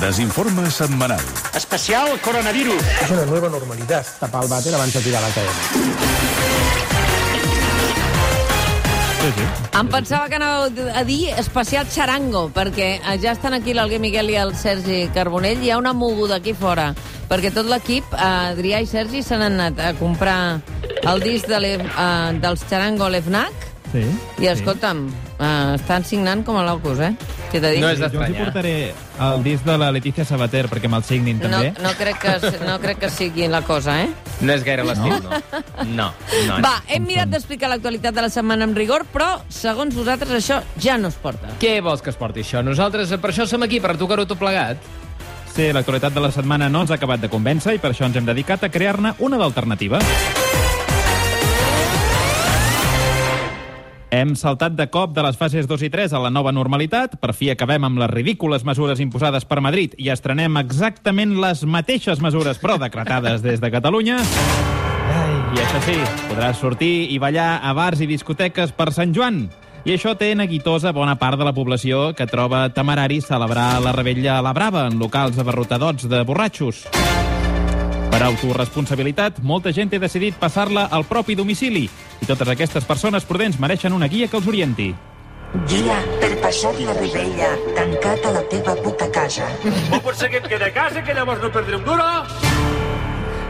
Desinforme setmanal. Especial coronavirus. Es una nueva normalidad. Tapar el vàter abans de tirar la cadena. Em pensava que anàveu a dir especial xarango, perquè ja estan aquí l'Alguer Miguel i el Sergi Carbonell. Hi ha una moguda aquí fora, perquè tot l'equip, eh, Adrià i Sergi, s'han anat a comprar el disc de eh, dels xarango l'EFNAC, Sí. i escolta'm, eh, estan signant com a locos, eh? Què t'he dit? No és Jo els hi d'estranyar. portaré el disc de la Letícia Sabater perquè me'l signin no, també. no, crec que, no crec que sigui la cosa, eh? No és gaire l'estil, no. No, no. Va, hem mirat d'explicar l'actualitat de la setmana amb rigor, però, segons vosaltres, això ja no es porta. Què vols que es porti això? Nosaltres per això som aquí, per tocar-ho tot plegat. Sí, l'actualitat de la setmana no ens ha acabat de convèncer i per això ens hem dedicat a crear-ne una d'alternativa. Hem saltat de cop de les fases 2 i 3 a la nova normalitat, per fi acabem amb les ridícules mesures imposades per Madrid i estrenem exactament les mateixes mesures, però decretades des de Catalunya. Ai, I això sí, podràs sortir i ballar a bars i discoteques per Sant Joan. I això té neguitosa bona part de la població que troba temerari celebrar la rebella a la Brava en locals abarrotadots de borratxos. Per autorresponsabilitat, molta gent té decidit passar-la al propi domicili i totes aquestes persones prudents mereixen una guia que els orienti. Guia per passar la rebella tancat a la teva puta casa. O pot ser que et quede a casa, que llavors no perdré un duro.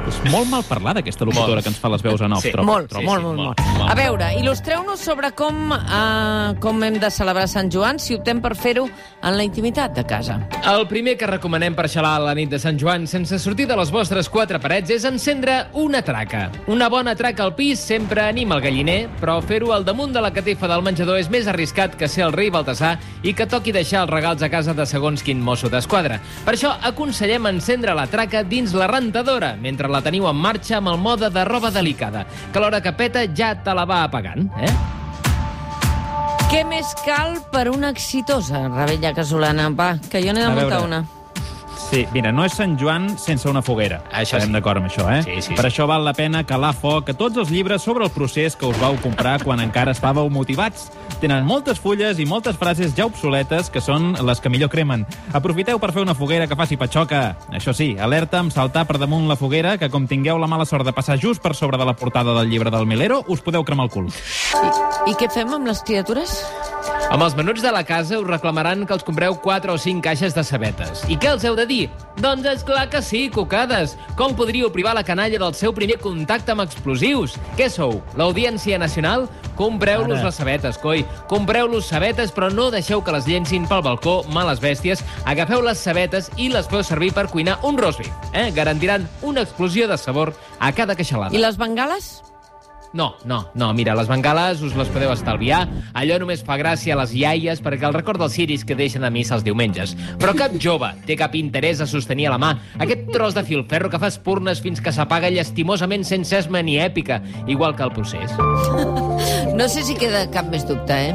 És molt mal parlada, aquesta locutora Molt. que ens fa les veus en off, Sí. trobo. Molt, sí, molt, sí, molt, molt, molt, molt. A veure, il·lustreu-nos sobre com, uh, com hem de celebrar Sant Joan si optem per fer-ho en la intimitat de casa. El primer que recomanem per xalar la nit de Sant Joan sense sortir de les vostres quatre parets és encendre una traca. Una bona traca al pis sempre anima el galliner, però fer-ho al damunt de la catifa del menjador és més arriscat que ser el rei Baltasar i que toqui deixar els regals a casa de segons quin mosso d'esquadra. Per això aconsellem encendre la traca dins la rentadora, mentre la teniu en marxa amb el mode de roba delicada, que a l'hora que peta ja te la va apagant, eh? Què més cal per una exitosa rebella casolana? Va, que jo n'he de muntar una. Sí, mira, no és Sant Joan sense una foguera. Això Estarem sí. d'acord amb això, eh? Sí, sí, per sí. això val la pena calar foc a tots els llibres sobre el procés que us vau comprar quan encara estàveu motivats. Tenen moltes fulles i moltes frases ja obsoletes que són les que millor cremen. Aprofiteu per fer una foguera que faci patxoca. Això sí, alerta amb saltar per damunt la foguera, que com tingueu la mala sort de passar just per sobre de la portada del llibre del Milero, us podeu cremar el cul. I, I què fem amb les criatures? Amb els menuts de la casa us reclamaran que els compreu 4 o 5 caixes de cebetes. I què els heu de dir? Doncs és clar que sí, cocades. Com podríeu privar la canalla del seu primer contacte amb explosius? Què sou, l'Audiència Nacional? Compreu-los les cebetes, coi. Compreu-los cebetes, però no deixeu que les llencin pel balcó males bèsties. Agafeu les cebetes i les feu servir per cuinar un roast beef. Eh? Garantiran una explosió de sabor a cada queixalada. I les bengales? No, no, no, mira, les bengales us les podeu estalviar. Allò només fa gràcia a les iaies perquè el record dels ciris que deixen a missa els diumenges. Però cap jove té cap interès a sostenir a la mà aquest tros de filferro que fa espurnes fins que s'apaga llastimosament sense esma ni èpica, igual que el procés. No sé si queda cap més dubte, eh?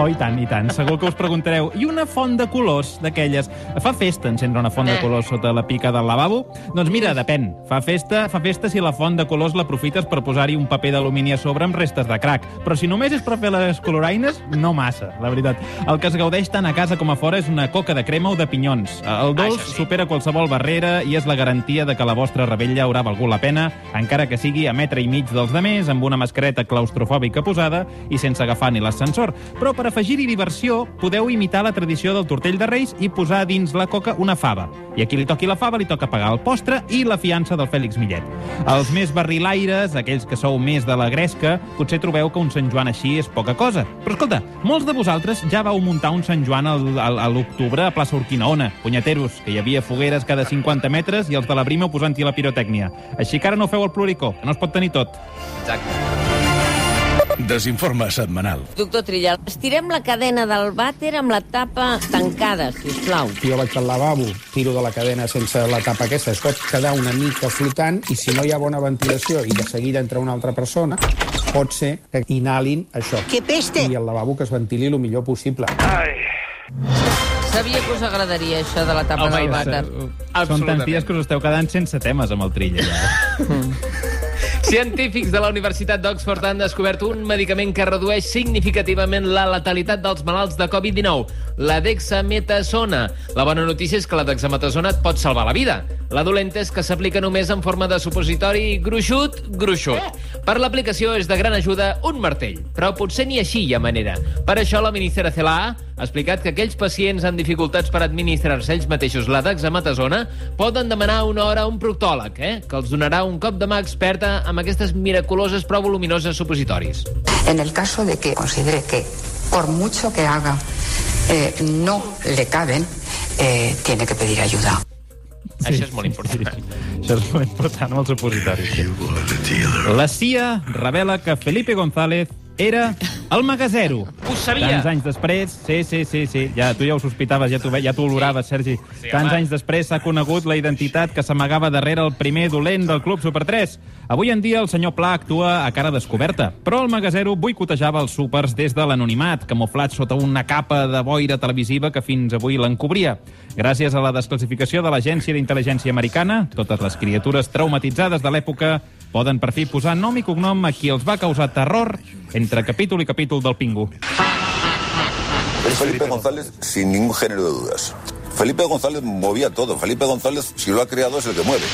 Oh, i tant, i tant. Segur que us preguntareu, i una font de colors d'aquelles? Fa festa encendre una font de Eh. colors sota la pica del lavabo? Doncs mira, depèn. Fa festa, fa festa si la font de colors l'aprofites per posar-hi un paper d'alumini a sobre amb restes de crac. Però si només és per fer les coloraines, no massa, la veritat. El que es gaudeix tant a casa com a fora és una coca de crema o de pinyons. El dolç sí. supera qualsevol barrera i és la garantia de que la vostra rebella haurà valgut la pena, encara que sigui a metre i mig dels demés, amb una mascareta claustrofòbica posada i sense agafar ni l'ascensor. Però per afegir-hi diversió, podeu imitar la tradició del tortell de Reis i posar dins la coca una fava. I a qui li toqui la fava li toca pagar el postre i la fiança del Fèlix Millet. Els més barrilaires, aquells que sou més de la gresca, potser trobeu que un Sant Joan així és poca cosa. Però escolta, molts de vosaltres ja vau muntar un Sant Joan al, al, a l'octubre a plaça Urquinaona. Punyeteros, que hi havia fogueres cada 50 metres i els de la Brimo posant-hi la pirotècnia. Així que ara no feu el pluricó, no es pot tenir tot. Exacte. Desinforme setmanal. Doctor Trillal, estirem la cadena del vàter amb la tapa tancada, si us plau. Jo vaig al lavabo, tiro de la cadena sense la tapa aquesta, es pot quedar una mica flotant i si no hi ha bona ventilació i de seguida entra una altra persona, pot ser que inhalin això. Que peste! I el lavabo que es ventili el millor possible. Sabia que us agradaria això de la tapa Home, del vàter. Són tants dies que us esteu quedant sense temes amb el trill, allà. Científics de la Universitat d'Oxford han descobert un medicament que redueix significativament la letalitat dels malalts de Covid-19, la dexametasona. La bona notícia és que la dexametasona et pot salvar la vida. La dolenta és que s'aplica només en forma de supositori gruixut, gruixut. Per l'aplicació és de gran ajuda un martell, però potser ni així hi ha manera. Per això la ministra CELA ha explicat que aquells pacients amb dificultats per administrar-se ells mateixos la dexametasona poden demanar una hora a un proctòleg, eh? que els donarà un cop de mà experta amb aquestes miraculoses però voluminoses supositoris. En el caso de que considere que por mucho que haga eh, no le caben, eh, tiene que pedir ayuda. Sí, Això és molt important. Això és molt important amb els supositoris. La CIA revela que Felipe González era el Magasero. Ho sabia. Tants anys després, sí, sí, sí, sí, ja, tu ja ho sospitaves, ja tu, ja oloraves, Sergi. Sí, Tants home. anys després s'ha conegut la identitat que s'amagava darrere el primer dolent del Club Super 3. Avui en dia el senyor Pla actua a cara descoberta, però el Magasero boicotejava els súpers des de l'anonimat, camuflat sota una capa de boira televisiva que fins avui l'encobria. Gràcies a la desclassificació de l'Agència d'Intel·ligència Americana, totes les criatures traumatitzades de l'època poden per fi posar nom i cognom a qui els va causar terror entre capítol i capítol del Pingu. Es Felipe González sin ningún género de dudas. Felipe González movía todo. Felipe González, si lo ha creado, es el que mueve.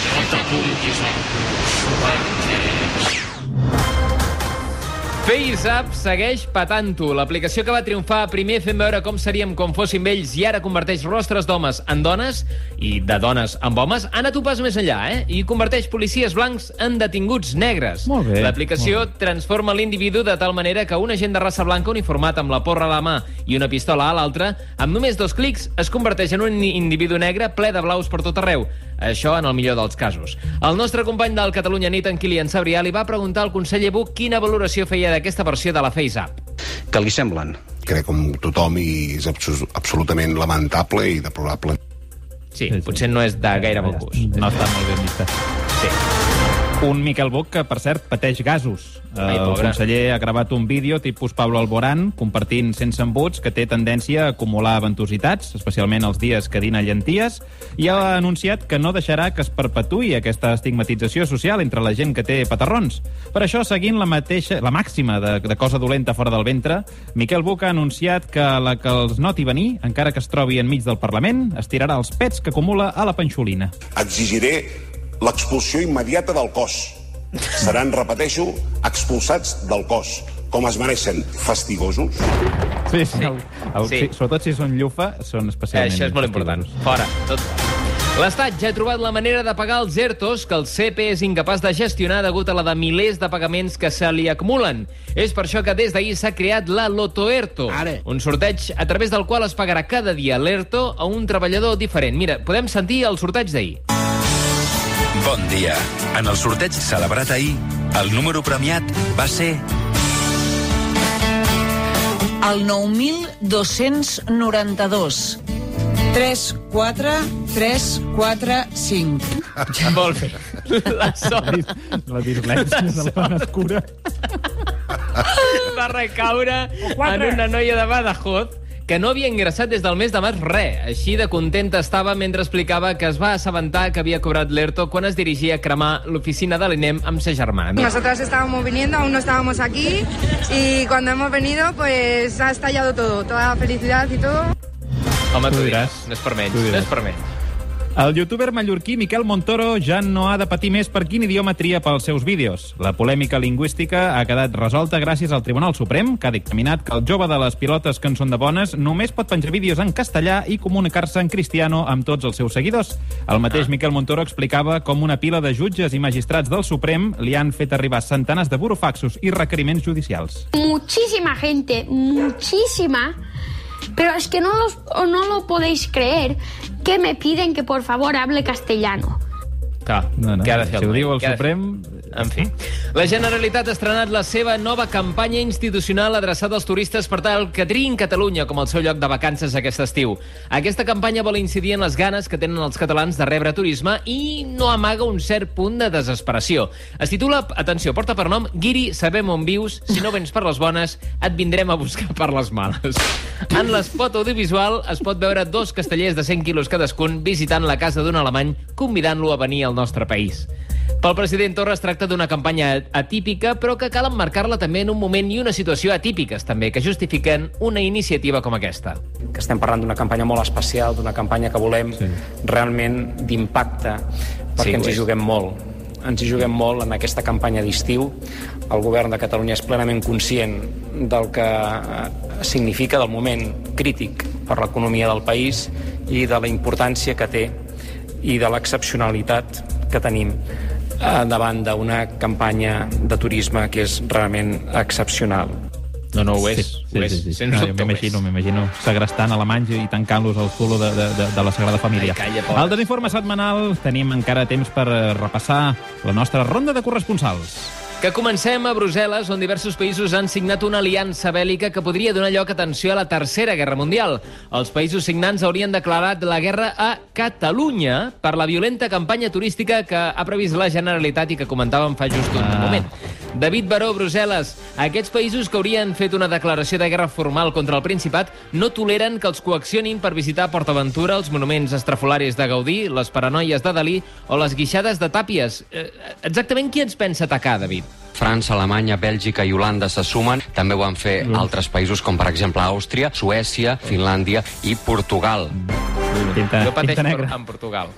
FaceApp segueix patant-ho. L'aplicació que va triomfar primer fent veure com seríem com fóssim vells i ara converteix rostres d'homes en dones i de dones en homes, ha anat un pas més enllà, eh? I converteix policies blancs en detinguts negres. L'aplicació transforma l'individu de tal manera que un agent de raça blanca uniformat amb la porra a la mà i una pistola a l'altra, amb només dos clics es converteix en un individu negre ple de blaus per tot arreu. Això en el millor dels casos. El nostre company del Catalunya Nit, en Kilian Sabrià, li va preguntar al conseller Buch quina valoració feia d'aquesta versió de la FaceApp. que li semblen? crec com tothom i és abso- absolutament lamentable i deplorable. Sí, Sí, sí. potser no és de gaire bon gust. No està molt ben vista. Un Miquel Buch que, per cert, pateix gasos. Ai, el pobre. conseller ha gravat un vídeo tipus Pablo Alborán, compartint sense embuts, que té tendència a acumular ventositats, especialment els dies que dina llenties, i ha anunciat que no deixarà que es perpetuï aquesta estigmatització social entre la gent que té patarrons. Per això, seguint la mateixa, la màxima de, de cosa dolenta fora del ventre, Miquel Buch ha anunciat que la que els noti venir, encara que es trobi enmig del Parlament, estirarà els pets que acumula a la panxolina. Exigiré l'expulsió immediata del cos. Seran, repeteixo, expulsats del cos, com es mereixen, fastigosos. Sí, sí. El, el, Sí. sí. sobretot si són llufa, són especialment... Això és molt important. Fora. Tot. L'Estat ja ha trobat la manera de pagar els ERTOs que el CP és incapaç de gestionar degut a la de milers de pagaments que se li acumulen. És per això que des d'ahir s'ha creat la Lotoerto, Ara. un sorteig a través del qual es pagarà cada dia l'ERTO a un treballador diferent. Mira, podem sentir el sorteig d'ahir. Bon dia. En el sorteig celebrat ahir, el número premiat va ser El 9.292. 3, 4, 3, 4, 5. Molt bé. La sort La dislèxia de la dona escura. va recaure en una noia de Badajoz que no havia ingressat des del mes de març res. Així de contenta estava mentre explicava que es va assabentar que havia cobrat l'ERTO quan es dirigia a cremar l'oficina de l'INEM amb sa germana. Mira. Nosotras estábamos viniendo, aún no estábamos aquí y cuando hemos venido pues ha estallado todo, toda la felicidad y todo. Home, tu diràs. No és per menys. No és per menys. El youtuber mallorquí Miquel Montoro ja no ha de patir més per quin idioma tria pels seus vídeos. La polèmica lingüística ha quedat resolta gràcies al Tribunal Suprem, que ha dictaminat que el jove de les pilotes que en són de bones només pot penjar vídeos en castellà i comunicar-se en cristiano amb tots els seus seguidors. El mateix Miquel Montoro explicava com una pila de jutges i magistrats del Suprem li han fet arribar centenars de burofaxos i requeriments judicials. muchísima gente, muchísima, pero es que no, los, no lo podéis creer, que me piden que por favor hable castellano. Clar, No, no, què ha de fer si ho noi? diu el? Suprem... En fi. La Generalitat ha estrenat la seva nova campanya institucional adreçada als turistes per tal que triïn Catalunya com el seu lloc de vacances aquest estiu. Aquesta campanya vol incidir en les ganes que tenen els catalans de rebre turisme i no amaga un cert punt de desesperació. Es titula, atenció, porta per nom Guiri, sabem on vius, si no vens per les bones, et vindrem a buscar per les males. En l'espot audiovisual es pot veure dos castellers de 100 quilos cadascun visitant la casa d'un alemany convidant-lo a venir al nostre país. Pel president Torra es tracta d'una campanya atípica, però que cal emmarcar-la també en un moment i una situació atípiques, també, que justifiquen una iniciativa com aquesta. que estem parlant d'una campanya molt especial, d'una campanya que volem sí. realment d'impacte, perquè Sí, ens hi juguem molt. Ens hi juguem molt en aquesta campanya d'estiu. El govern de Catalunya és plenament conscient del que eh, significa, del moment crític per l'economia del país i de la importància que té i de l'excepcionalitat que tenim davant d'una campanya de turisme que és realment excepcional. No, no ho Sí, és. sí, ho és. sí, sí. Sens No, dubte és. m'imagino, m'imagino segrestant alemanys i tancant-los al culo de, de, de, de la Sagrada Família. Ai, calla, pobres. Al desinforme setmanal tenim encara temps per eh, repassar la nostra ronda de corresponsals. Que comencem a Brussel·les, on diversos països han signat una aliança bèl·lica que podria donar lloc, atenció, a la Tercera Guerra Mundial. Els països signants haurien declarat la guerra a Catalunya per la violenta campanya turística que ha previst la Generalitat i que comentàvem fa just un Ah. moment. David Baró, Brussel·les. Aquests països que haurien fet una declaració de guerra formal contra el Principat no toleren que els coaccionin per visitar PortAventura, els monuments estrafolaris de Gaudí, les paranoies de Dalí o les guixades de Tàpies. Eh, Exactament qui ens pensa atacar, David? França, Alemanya, Bèlgica i Holanda se sumen. També ho han fet mm. altres països, com per exemple Àustria, Suècia, Finlàndia i Portugal. Tinta, jo pateixo tinta per, negra. en Portugal.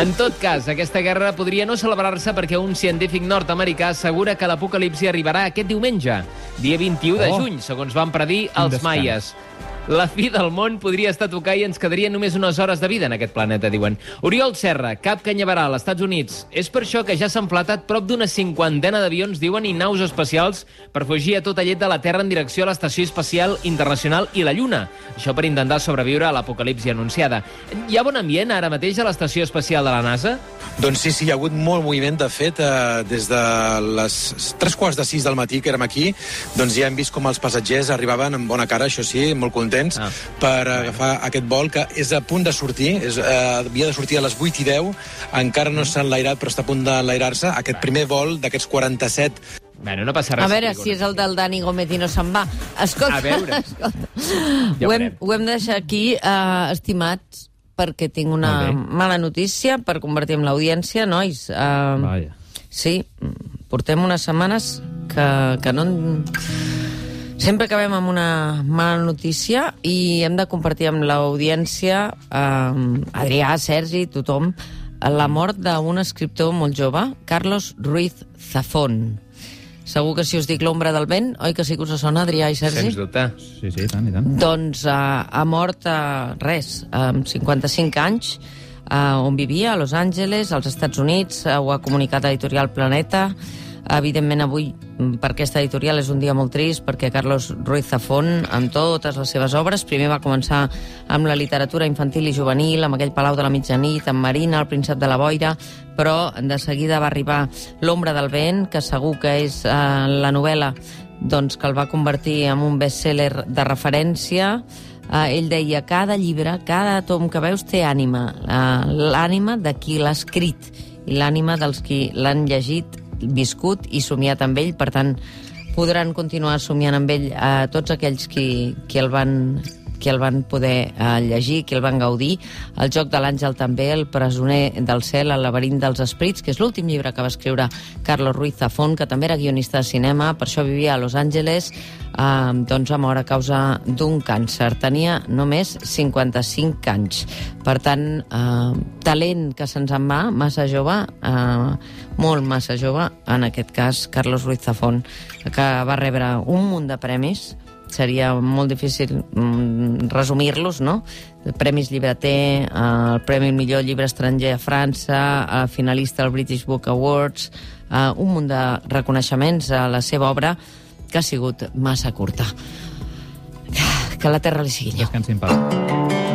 En tot cas, aquesta guerra podria no celebrar-se perquè un científic nord-americà assegura que l'apocalipsi arribarà aquest diumenge, dia 21 de Oh. juny, segons van predir els maies. La fi del món podria estar a tocar i ens quedarien només unes hores de vida en aquest planeta, diuen. Oriol Serra, cap canyaveral, als Estats Units. És per això que ja s'han platat prop d'una cinquantena d'avions, diuen, i naus espacials per fugir a tota llet de la Terra en direcció a l'Estació Espacial Internacional i la Lluna. Això per intentar sobreviure a l'apocalipsi anunciada. Hi ha bon ambient ara mateix a l'Estació Espacial de la NASA? Doncs sí, sí, hi ha hagut molt moviment. De fet, eh, des de les tres quarts de sis del matí que érem aquí, doncs ja hem vist com els passatgers arribaven amb bona cara, això sí, molt contents, ah. per agafar aquest vol que és a punt de sortir, és, eh, havia de sortir a les 8 i 10, encara no s'ha enlairat, però està a punt d'enlairar-se. Aquest primer vol d'aquests 47 Bueno, no passa res. A veure si és el del Dani Gómez i no se'n va. Escolta, A veure. escolta. Ja ho, hem, ho hem de deixar aquí, uh, estimats, perquè tinc una mala notícia per convertir en l'audiència, nois. Uh, Vaja. sí, portem unes setmanes que, que no... Sempre acabem amb una mala notícia i hem de compartir amb l'audiència, eh, Adrià, Sergi, tothom, la mort d'un escriptor molt jove, Carlos Ruiz Zafón. Segur que si us dic l'ombra del vent, oi que sí que us sona, Adrià i Sergi? Sens dubte. Sí, sí, i tant, i tant. Doncs uh, ha mort uh, res, amb 55 anys, uh, on vivia, a Los Angeles, als Estats Units, uh, ho ha comunicat Editorial Planeta. Evidentment, avui, mm, per aquesta editorial, és un dia molt trist, perquè Carlos Ruiz Zafón, amb totes les seves obres, primer va començar amb la literatura infantil i juvenil, amb aquell Palau de la Mitjanit, amb Marina, el príncep de la Boira, però de seguida va arribar L'ombra del vent, que segur que és uh, la novel·la doncs, que el va convertir en un best-seller de referència. Uh, ell deia, cada llibre, cada tom que veus té ànima, uh, l'ànima de qui l'ha escrit i l'ànima dels qui l'han llegit, viscut i somiat amb ell, per tant, podran continuar somiant amb ell a tots aquells qui, qui el van qui el van poder eh, llegir, qui el van gaudir. El joc de l'àngel també, El presoner del cel, El laberint dels esprits, que és l'últim llibre que va escriure Carlos Ruiz Zafón, que també era guionista de cinema, per això vivia a Los Angeles, eh, doncs va moure a causa d'un càncer. Tenia només 55 anys. Per tant, eh, talent que se'ns en va, massa jove, eh, molt massa jove, en aquest cas Carlos Ruiz Zafón, que va rebre un munt de premis, seria molt difícil mm, resumir-los, no? Premis Llibreter, eh, el Premi Millor Llibre Estranger a França, eh, finalista al British Book Awards, eh, un munt de reconeixements a la seva obra que ha sigut massa curta. Que la terra li sigui lleu. Descansi en pau.